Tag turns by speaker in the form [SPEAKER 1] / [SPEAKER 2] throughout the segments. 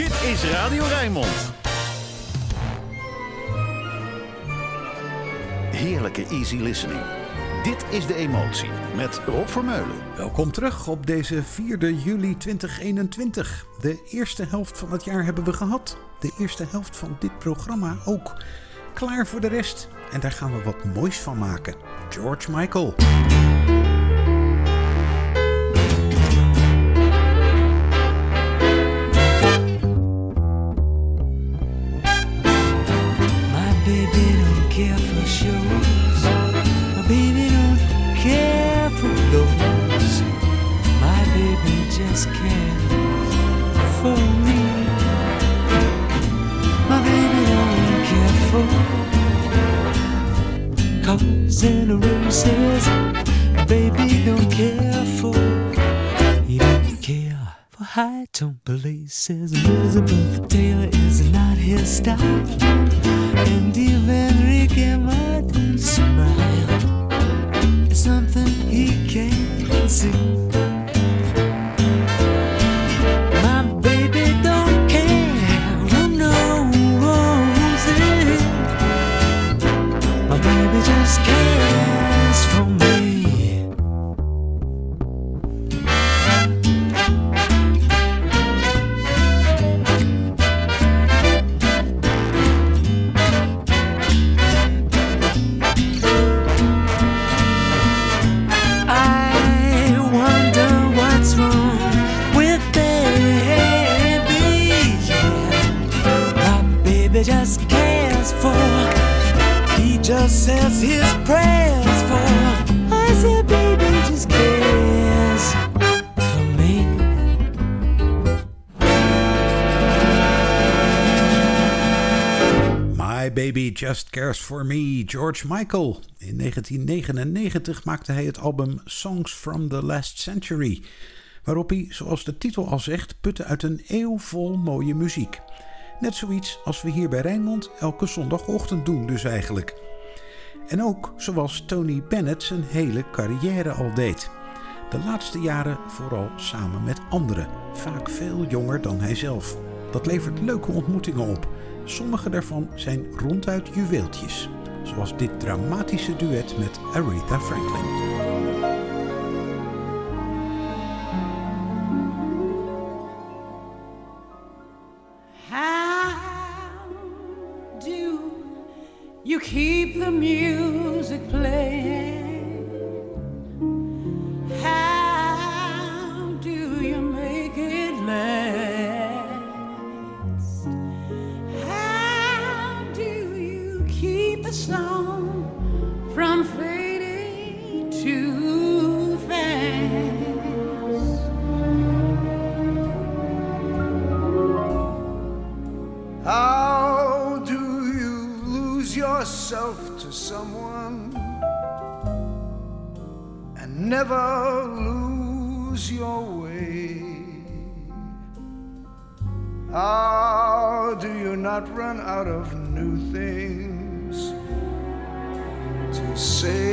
[SPEAKER 1] Dit is Radio Rijnmond. Heerlijke easy listening. Dit is De Emotie met Rob Vermeulen.
[SPEAKER 2] Welkom terug op deze 4 juli 2021. De eerste helft van het jaar hebben we gehad. De eerste helft van dit programma ook. Klaar voor de rest. En daar gaan we wat moois van maken. George Michael.
[SPEAKER 3] Colors and roses. Baby don't care for. He don't care for high tone places. Elizabeth Taylor is not his style. And even Ricky Martin's smile is something he can't see. Cares for. He just says his prayers for. I said, baby just cares for me.
[SPEAKER 2] My Baby Just Cares For Me, George Michael. In 1999 maakte hij het album Songs from the Last Century, waarop hij, zoals de titel al zegt, putte uit een eeuw vol mooie muziek. Net zoiets als we hier bij Rijnmond elke zondagochtend doen dus eigenlijk. En ook zoals Tony Bennett zijn hele carrière al deed. De laatste jaren vooral samen met anderen, vaak veel jonger dan hij zelf. Dat levert leuke ontmoetingen op. Sommige daarvan zijn ronduit juweeltjes, zoals dit dramatische duet met Aretha Franklin.
[SPEAKER 4] You keep the music playing? How do you make it last? How do you keep the song from fading too fast?
[SPEAKER 5] How yourself to someone and never lose your way? How do you not run out of new things to say?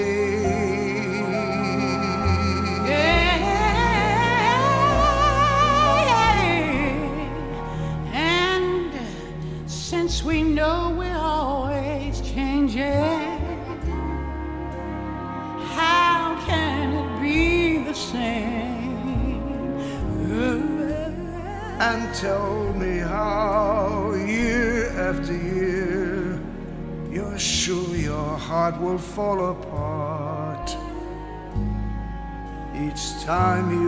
[SPEAKER 5] Time you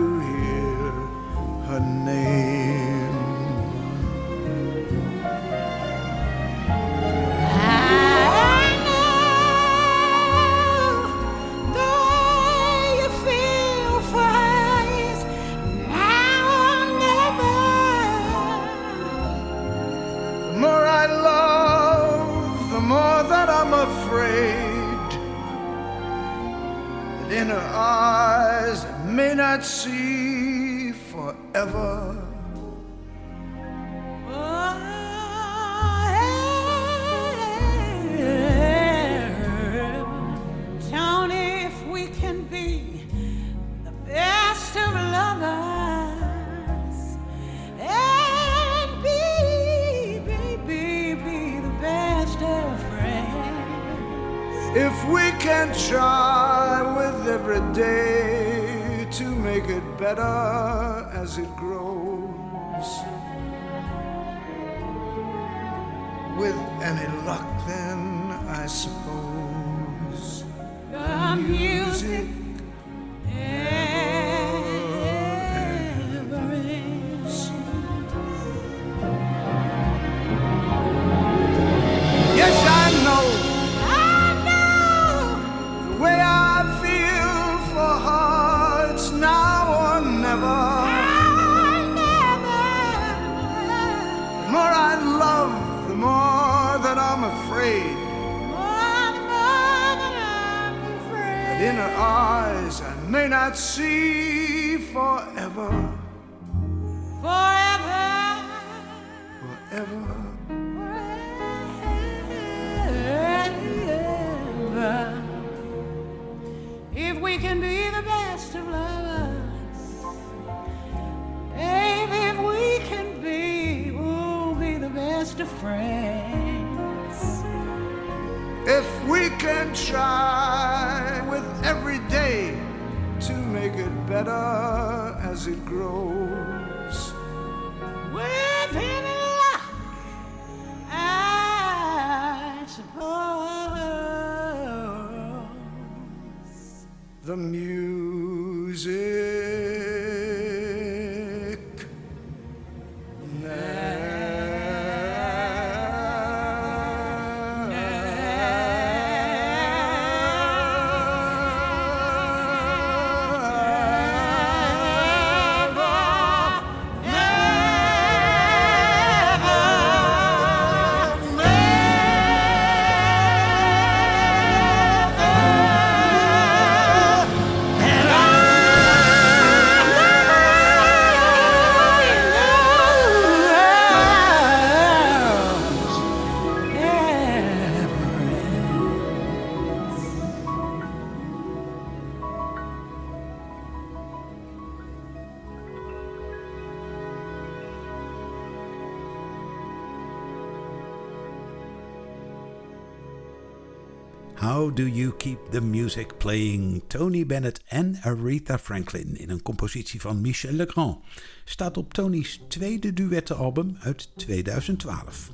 [SPEAKER 2] Do You Keep the Music Playing? Tony Bennett en Aretha Franklin in een compositie van Michel Legrand. Staat op Tony's tweede duettenalbum uit 2012.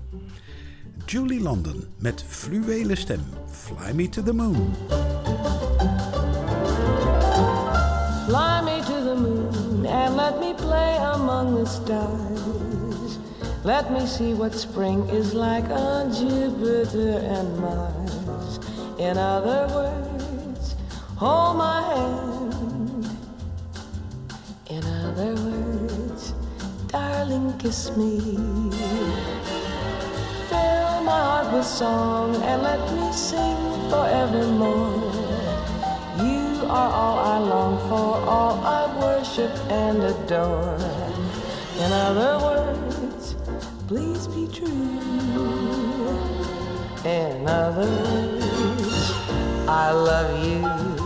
[SPEAKER 2] Julie London met fluwelen stem Fly Me to the Moon.
[SPEAKER 6] Fly me to the moon and let me play among the stars. Let me see what spring is like on Jupiter and Mars. In other words, hold my hand. In other words, darling, kiss me. Fill my heart with song and let me sing forevermore. You are all I long for, all I worship and adore. In other words, please be true. In other words, I love you.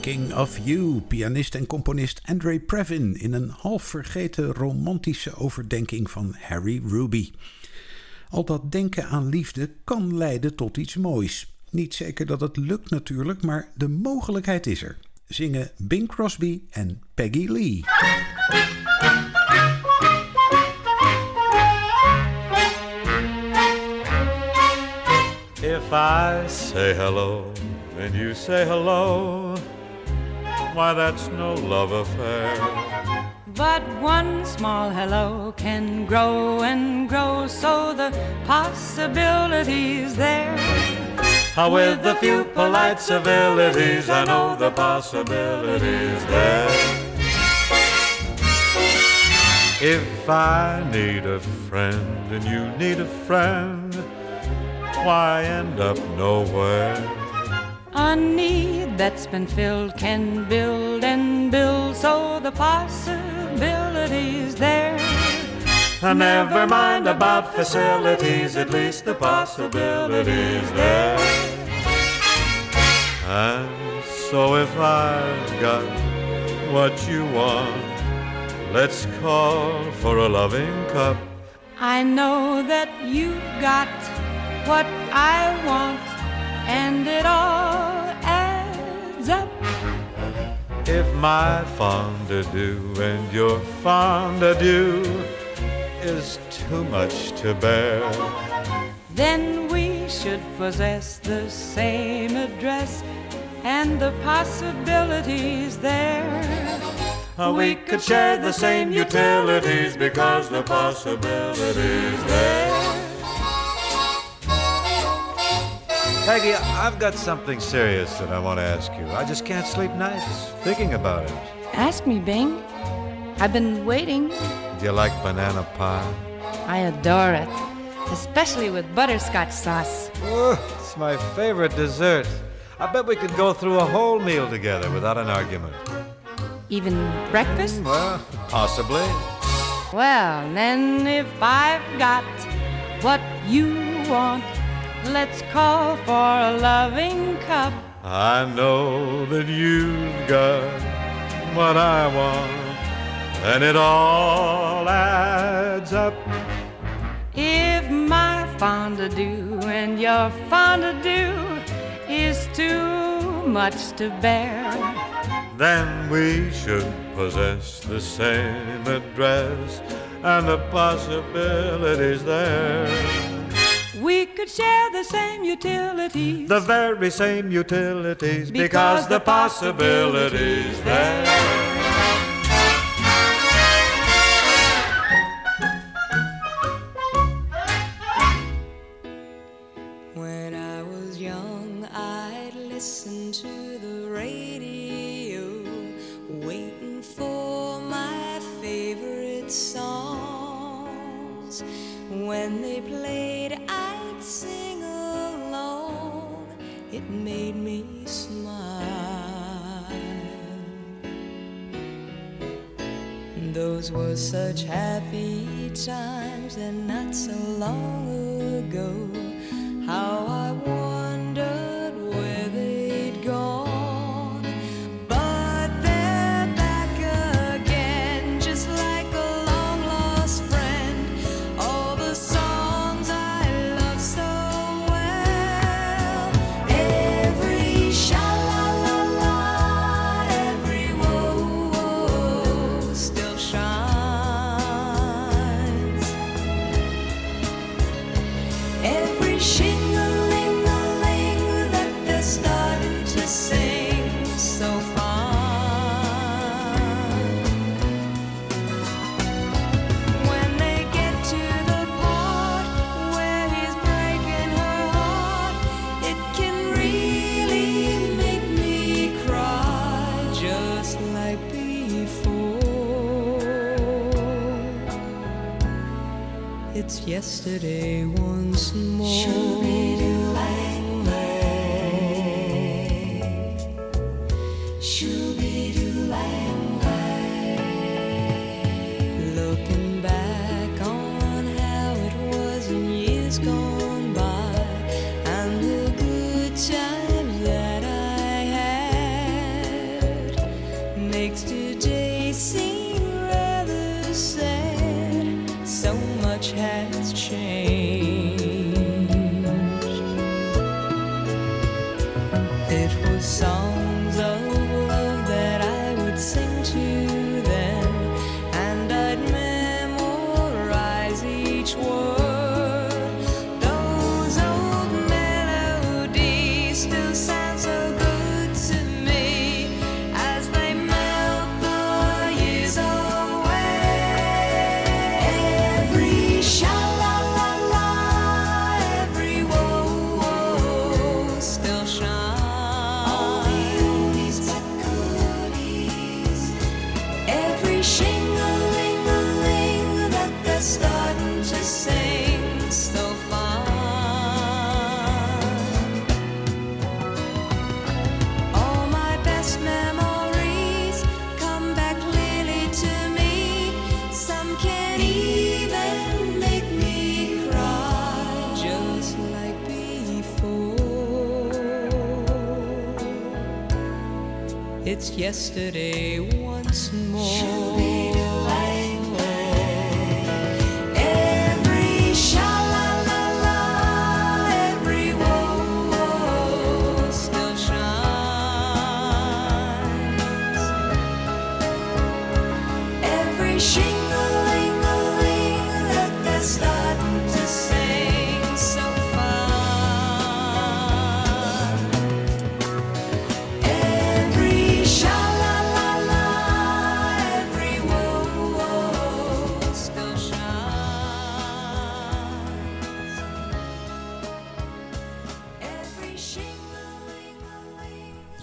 [SPEAKER 2] Thinking of You, pianist en componist Andre Previn in een half vergeten romantische overdenking van Harry Ruby. Al dat denken aan liefde kan leiden tot iets moois. Niet zeker dat het lukt natuurlijk, maar de mogelijkheid is er. Zingen Bing Crosby en Peggy Lee.
[SPEAKER 7] If I say hello and you say hello, why that's no love affair.
[SPEAKER 8] But one small hello can grow and grow, so the possibilities there.
[SPEAKER 7] How with a few polite civilities, I know the possibilities there. If I need a friend and you need a friend, why end up nowhere?
[SPEAKER 8] A need that's been filled can build and build, so the possibilities there.
[SPEAKER 7] And never mind about facilities, at least the possibilities there. And so if I've got what you want, let's call for a loving cup.
[SPEAKER 8] I know that you've got what I want, and it all
[SPEAKER 7] If my fondue and your fondue is too much to bear,
[SPEAKER 8] Then we should possess the same address and the possibilities there.
[SPEAKER 7] Uh, we could share the same utilities because the possibilities there.
[SPEAKER 9] Peggy, I've got something serious that I want to ask you. I just can't sleep nights thinking about it.
[SPEAKER 8] Ask me, Bing. I've been waiting.
[SPEAKER 9] Do you like banana pie?
[SPEAKER 8] I adore it.
[SPEAKER 10] especially with butterscotch sauce.
[SPEAKER 8] Oh, it's my favorite dessert. I bet we could go through a whole meal together without an argument.
[SPEAKER 10] Even breakfast?
[SPEAKER 8] Mm, well, possibly.
[SPEAKER 10] Well, then, if I've got what you want, let's call for a loving cup.
[SPEAKER 7] I know that you've got what I want, and it all adds up.
[SPEAKER 10] If my fondue and your fondue is too much to bear,
[SPEAKER 7] Then we should possess the same address, and the possibilities there.
[SPEAKER 10] We could share the same utilities.
[SPEAKER 7] The very same utilities,
[SPEAKER 10] Because
[SPEAKER 7] because,
[SPEAKER 10] the
[SPEAKER 7] the possibilities there.
[SPEAKER 11] When I was young, I'd listen to the radio, Those were such happy times, and not so long ago. How yesterday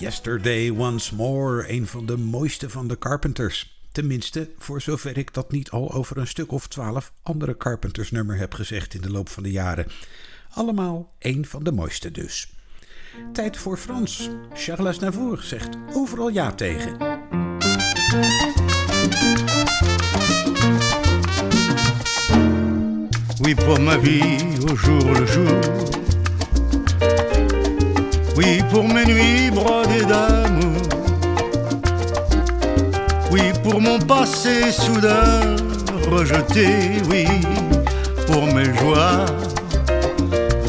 [SPEAKER 11] Yesterday Once More,
[SPEAKER 2] een van de mooiste van de Carpenters. Tenminste, voor zover ik dat niet al over een stuk of twaalf andere Carpenters nummer heb gezegd in de loop van de jaren. Allemaal één van de mooiste dus. Tijd voor Frans. Charles Navour zegt overal ja tegen.
[SPEAKER 12] Oui pour ma vie au jour le jour. Oui pour mes nuits brodées d'amour. Oui pour mon passé soudain rejeté. Oui pour mes joies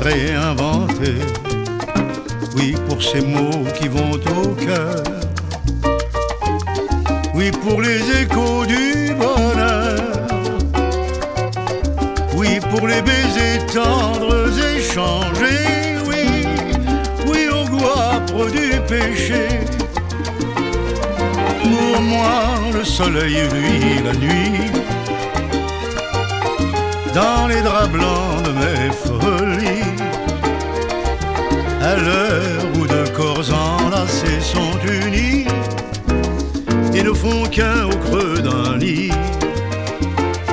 [SPEAKER 12] réinventées. Oui pour ces mots qui vont au cœur. Oui pour les échos du bonheur. Oui pour les baisers tendres échangés. Du péché. Pour moi, le soleil, lui, la nuit. Dans les draps blancs de mes folies. À l'heure où deux corps enlacés sont unis et ne font qu'un au creux d'un lit.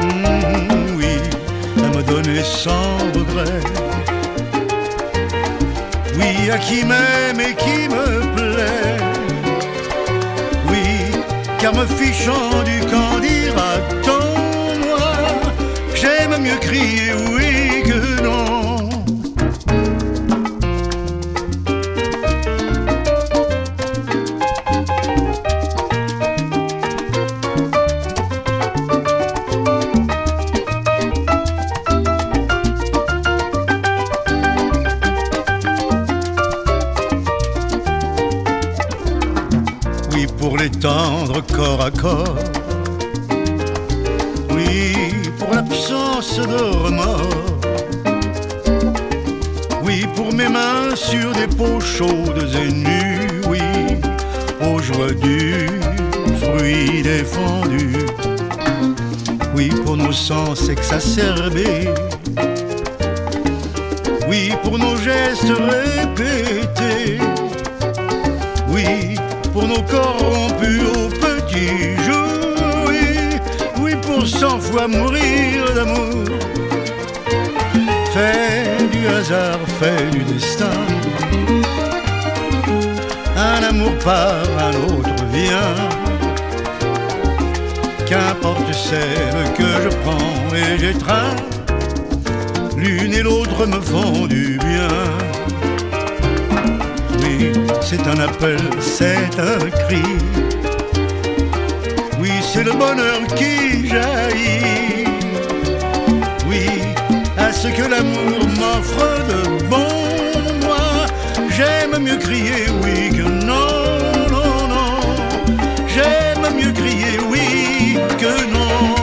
[SPEAKER 12] Mm, oui, à me donner sans regret. Oui, à qui m'aime et qui me plaît. Oui, car me fichant du camp dira-t-on, moi, j'aime mieux crier oui part, un autre vient. Qu'importe celle que je prends et j'étreins. L'une et l'autre me font du bien. Oui, c'est un appel, c'est un cri. Oui, c'est le bonheur qui jaillit. Oui, à ce que l'amour m'offre de bon, moi, j'aime mieux crier oui que non. J'aime mieux crier oui que non.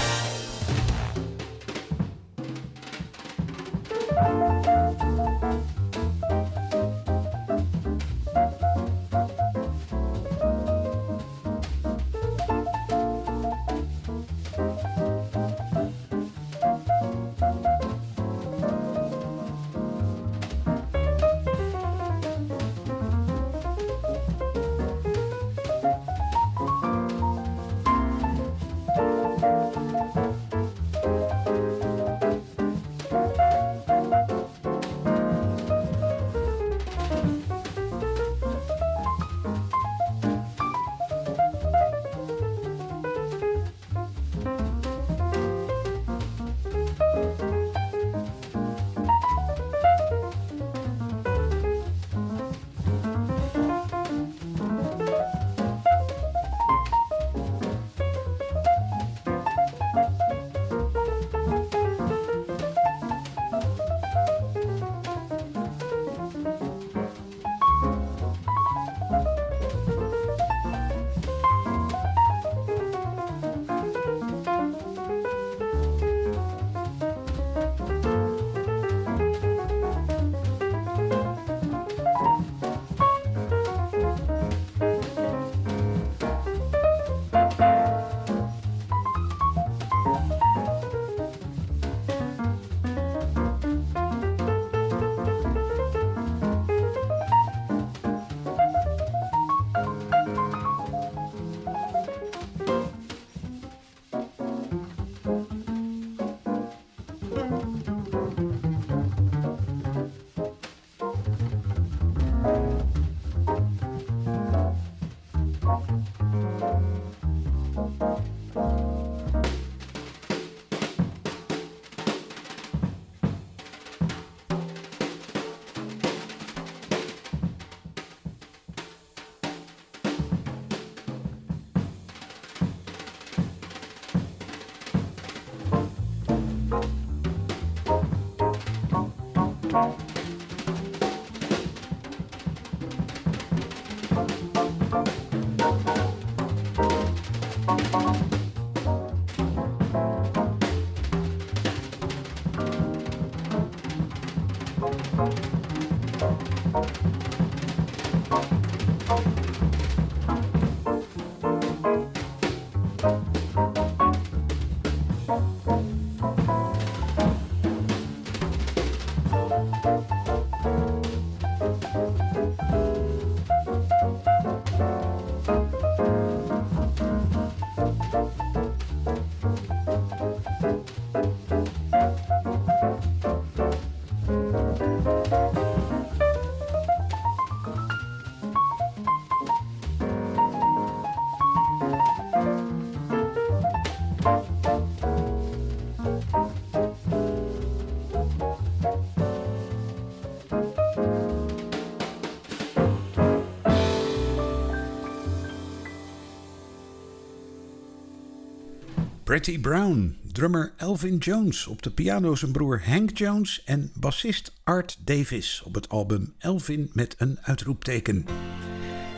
[SPEAKER 2] Pretty Brown, drummer Elvin Jones op de piano zijn broer Hank Jones en bassist Art Davis op het album Elvin met een uitroepteken.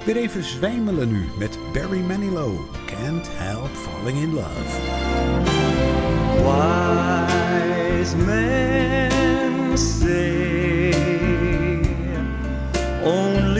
[SPEAKER 2] Weer even zwijmelen nu met Barry Manilow, Can't Help Falling in Love.
[SPEAKER 13] Wise men say only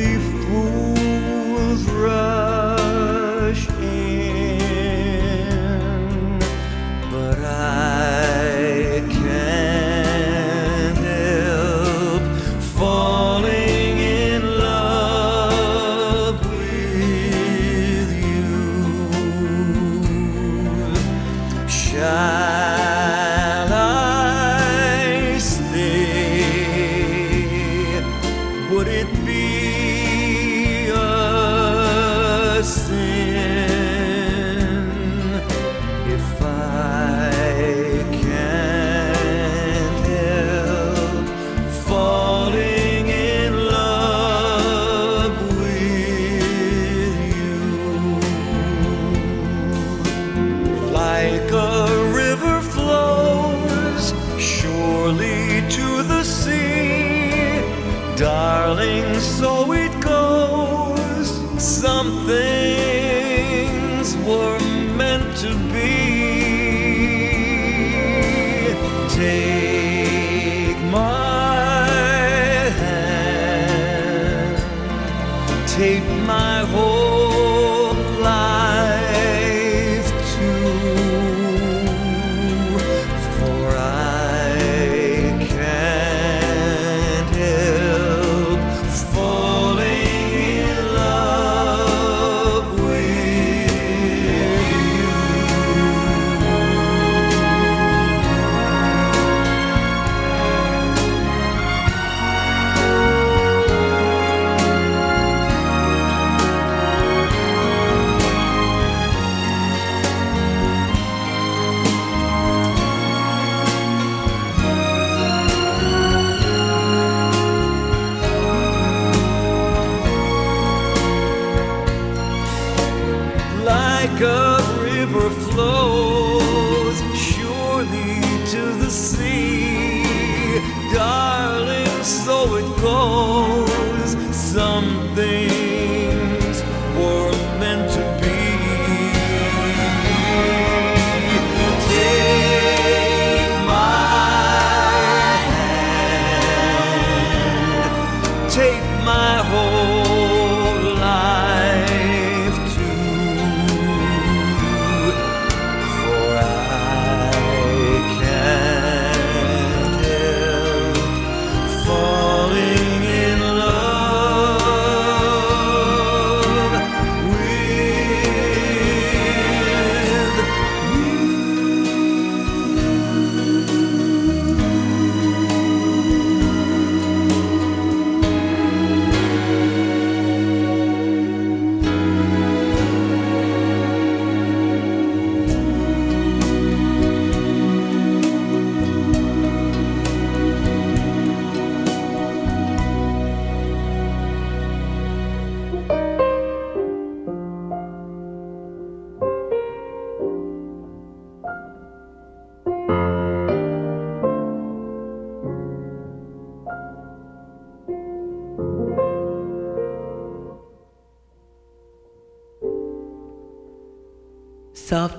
[SPEAKER 13] things were meant to be.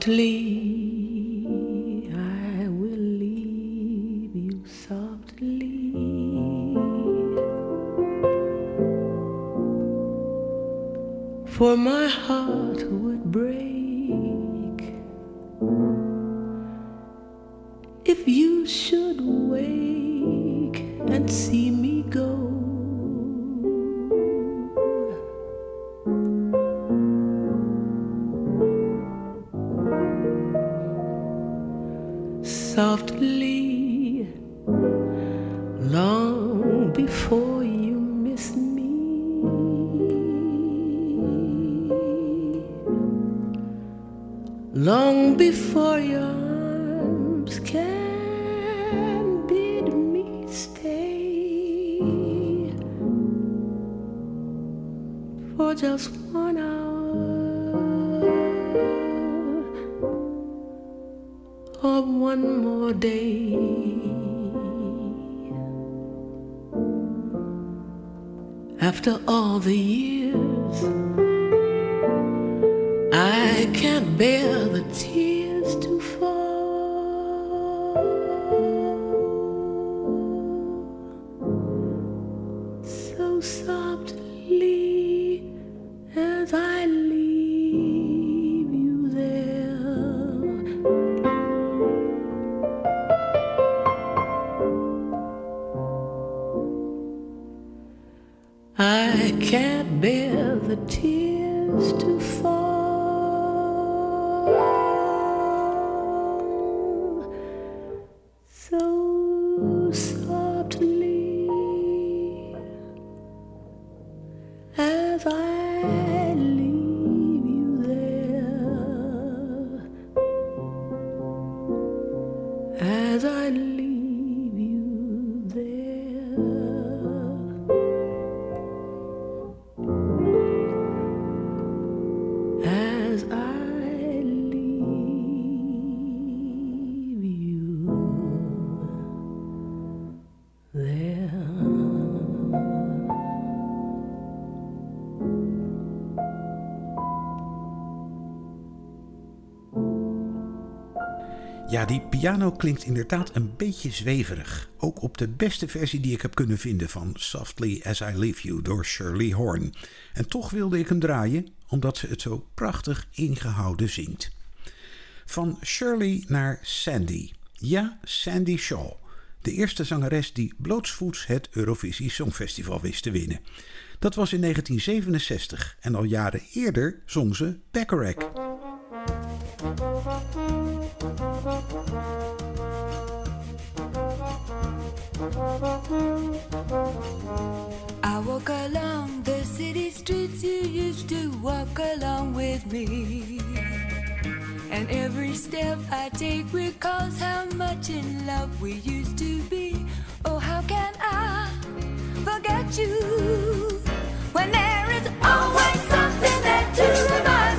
[SPEAKER 14] Softly, After all the years, I can't bear the tears to fall.
[SPEAKER 2] Piano klinkt inderdaad een beetje zweverig. Ook op de beste versie die ik heb kunnen vinden van Softly As I Leave You door Shirley Horn. En toch wilde ik hem draaien, omdat ze het zo prachtig ingehouden zingt. Van Shirley naar Sandy. Ja, Sandy Shaw. De eerste zangeres die blootsvoets het Eurovisie Songfestival wist te winnen. Dat was in 1967 en al jaren eerder zong ze Bacharach.
[SPEAKER 11] Used to walk along with me. And every step I take recalls how much in love we used to be. Oh, how can I forget you when there is always something there to remind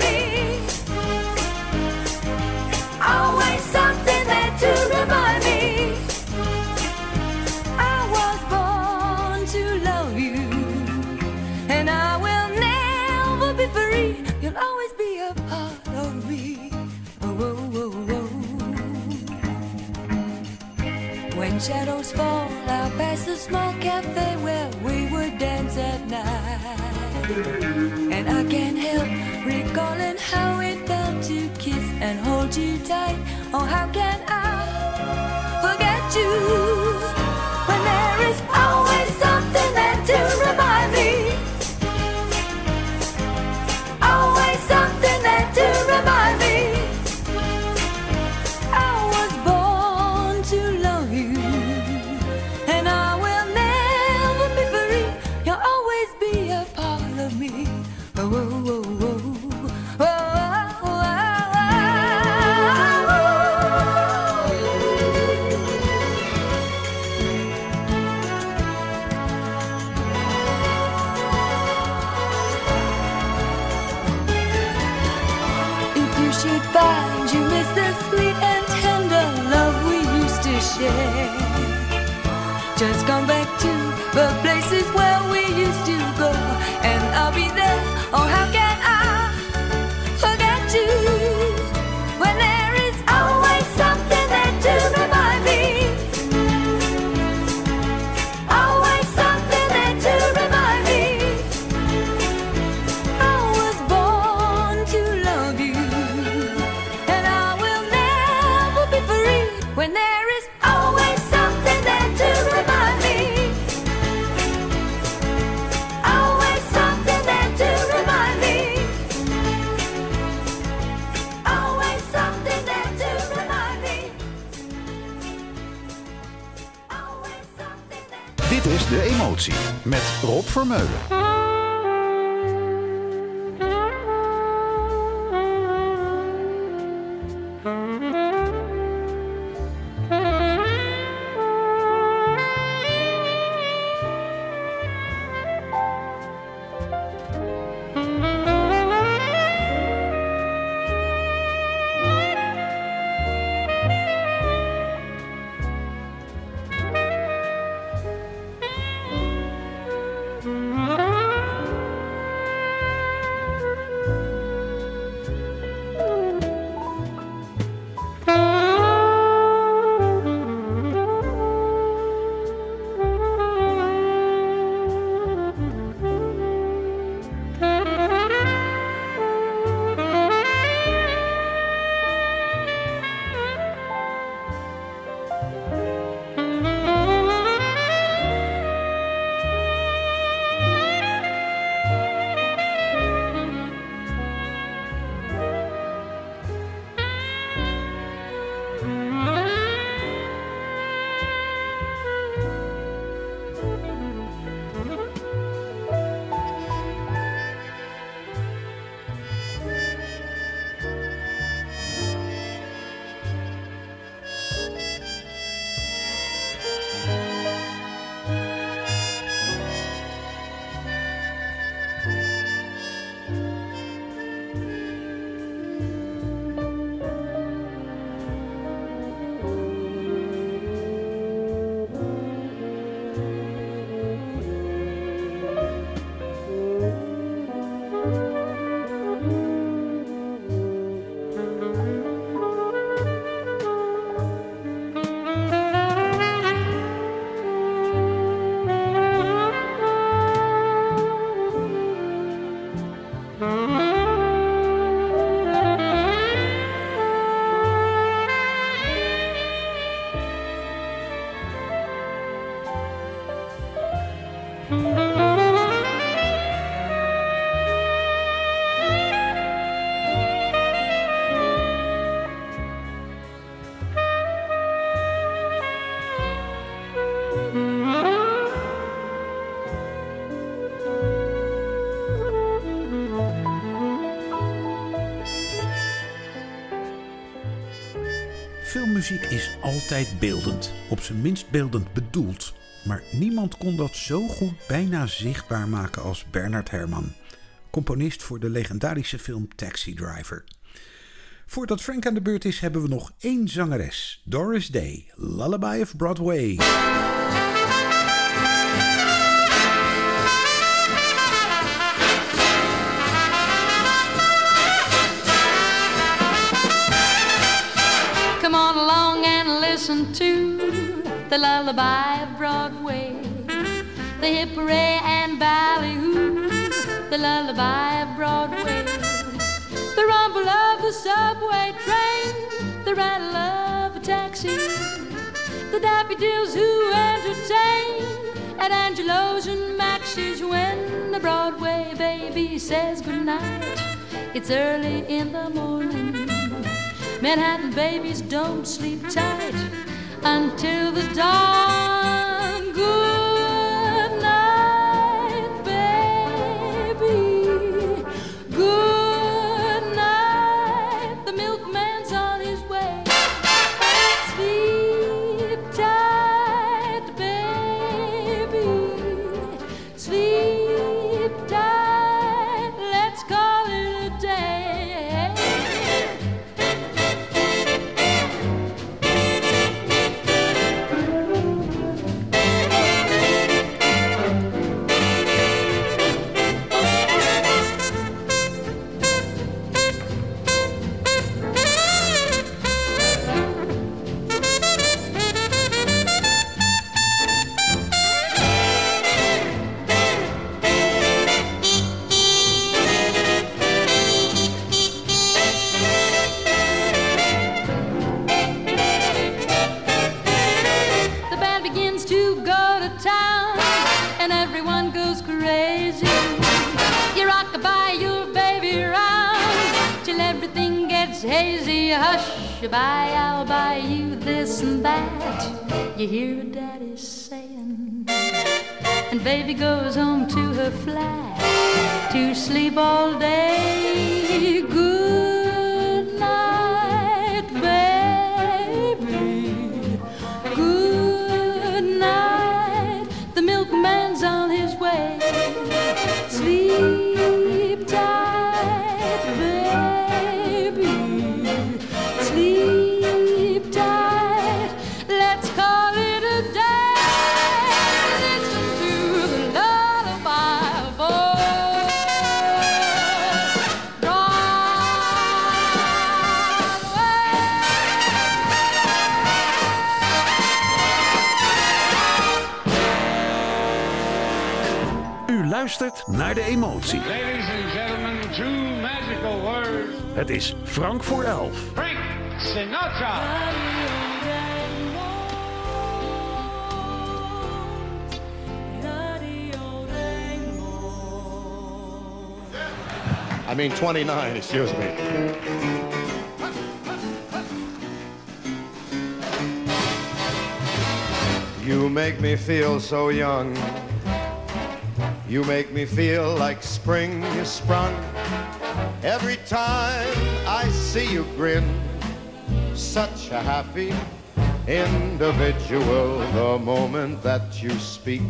[SPEAKER 11] When shadows fall, out past the small cafe where we would dance at night. And I can't help recalling how it felt to kiss and hold you tight. Oh, how can I forget you when there is always you should find you miss
[SPEAKER 1] Vermeulen.
[SPEAKER 2] Filmmuziek is altijd beeldend, op zijn minst beeldend bedoeld. Maar niemand kon dat zo goed bijna zichtbaar maken als Bernard Herrmann, componist voor de legendarische film Taxi Driver. Voordat Frank aan de beurt is, hebben we nog één zangeres, Doris Day, Lullaby of Broadway.
[SPEAKER 10] Listen to the lullaby of Broadway, the hip hooray and ballyhoo, the lullaby of Broadway, the rumble of the subway train, the rattle of a taxi, the daffodils who entertain at Angelo's and Max's when the Broadway baby says goodnight. It's early in the morning. Manhattan babies don't sleep tight until the dawn. Hush, buy, I'll buy you this and that. You hear daddy saying. and baby goes home to her flat to sleep all day. Good
[SPEAKER 1] luistert naar de emotie.
[SPEAKER 15] Ladies and gentlemen, two magical words.
[SPEAKER 1] Het is Frank voor elf.
[SPEAKER 15] Frank Sinatra.
[SPEAKER 16] I mean 29, excuse me. You make me feel so young. You make me feel like spring is sprung. Every time I see you grin, such a happy individual. The moment that you speak,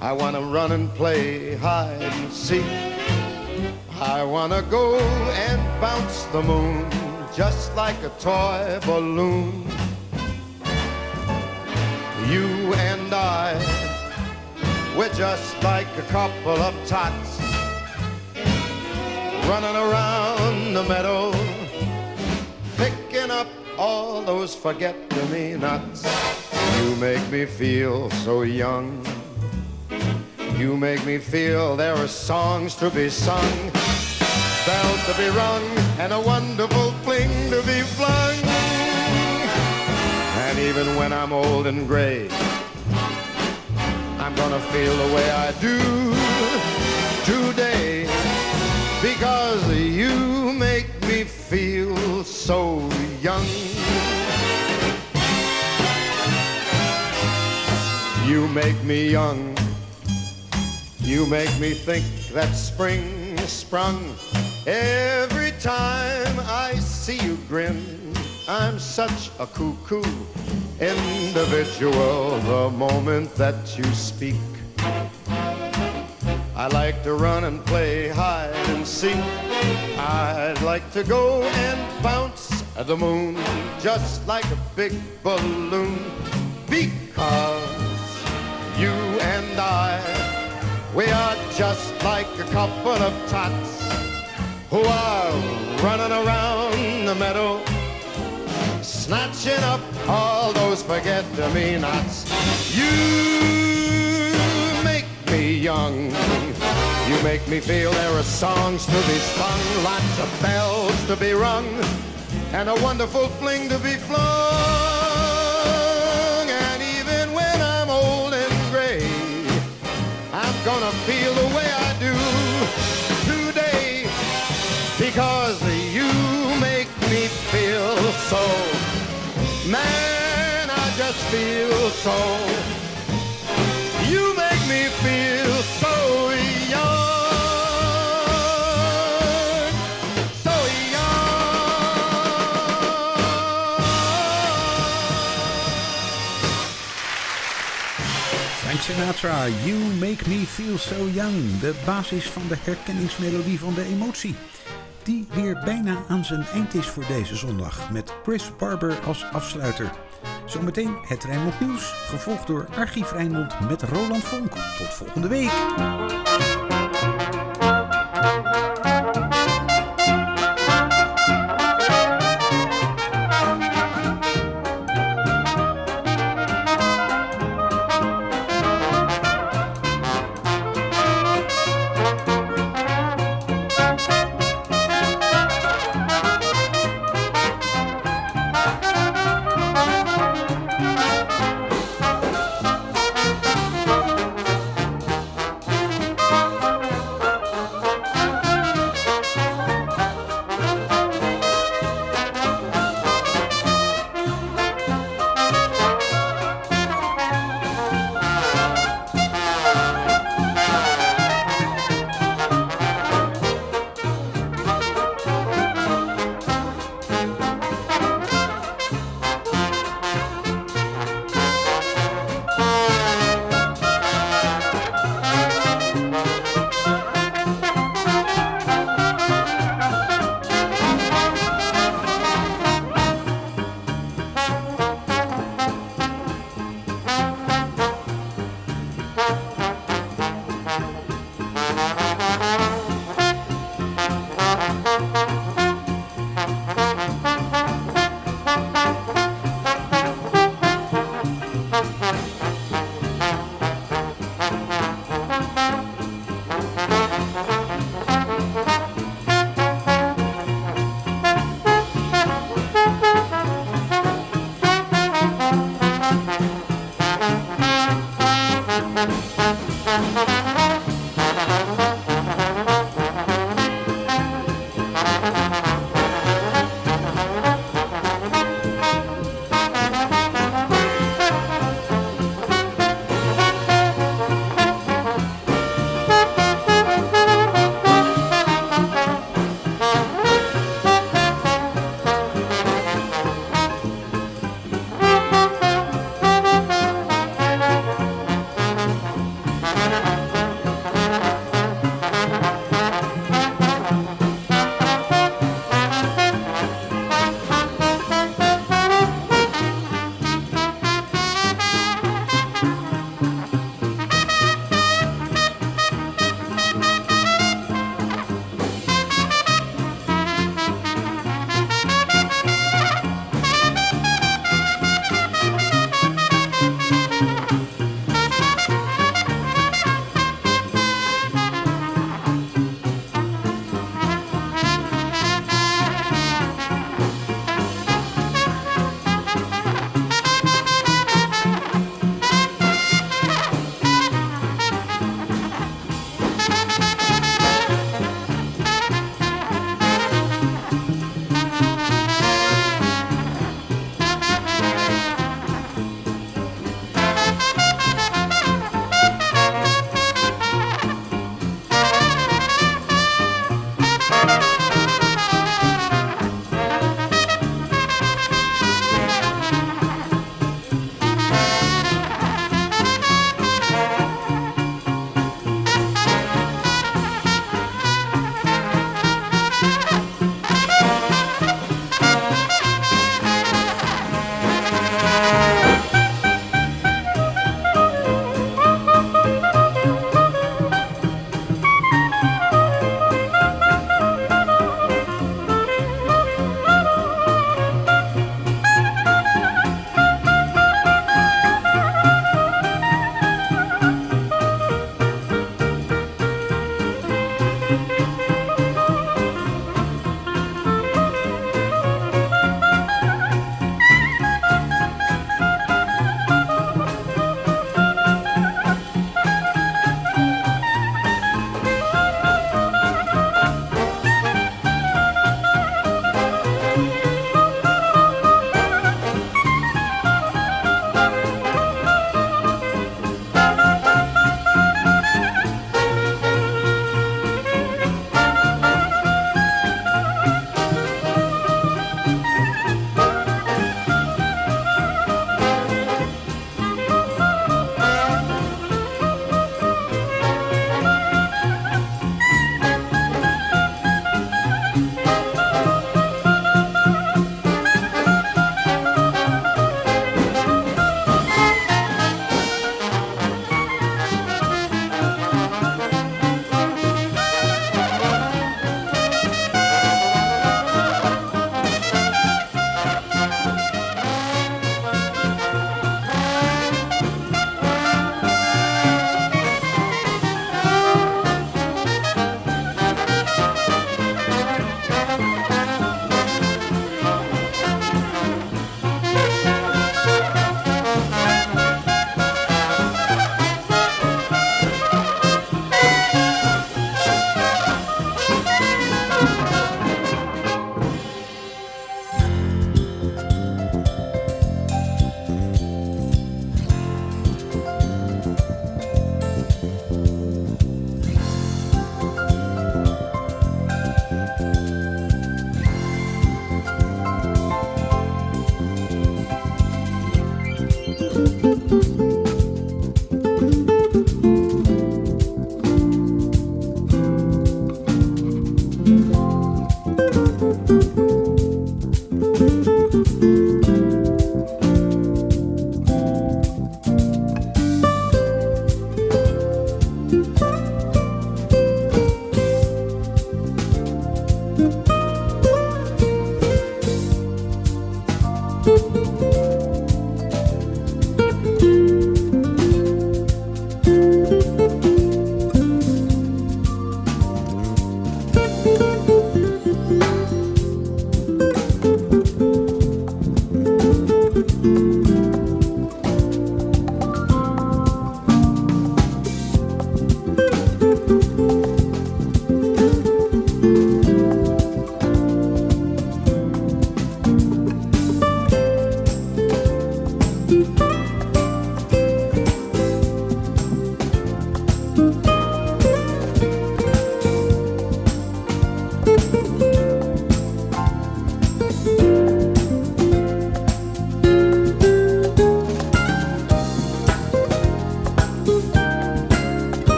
[SPEAKER 16] I want to run and play hide and seek. I want to go and bounce the moon just like a toy balloon. You and I, we're just like a couple of tots running around the meadow, picking up all those forget-me-nots. You make me feel so young. You make me feel there are songs to be sung, bells to be rung, and a wonderful fling to be flung. And even when I'm old and gray, I'm gonna feel the way I do today because you make me feel so young. You make me young. You make me think that spring sprung. Every time I see you grin, I'm such a cuckoo individual. The moment that you speak, I like to run and play hide and seek. I'd like to go and bounce at the moon just like a big balloon because you and I, we are just like a couple of tots who are running around the meadow, snatching up all those forget-me-nots. You make me young. You make me feel there are songs to be sung, lots of bells to be rung, and a wonderful fling to be flung. Feel so. You make me feel so young. So
[SPEAKER 2] Frank Sinatra, You Make Me Feel So Young. De basis van de herkenningsmelodie van de emotie. Die weer bijna aan zijn eind is voor deze zondag. Met Chris Barber als afsluiter. Zometeen het Rijnmond Nieuws, gevolgd door Archief Rijnmond met Roland Vonk. Tot volgende week.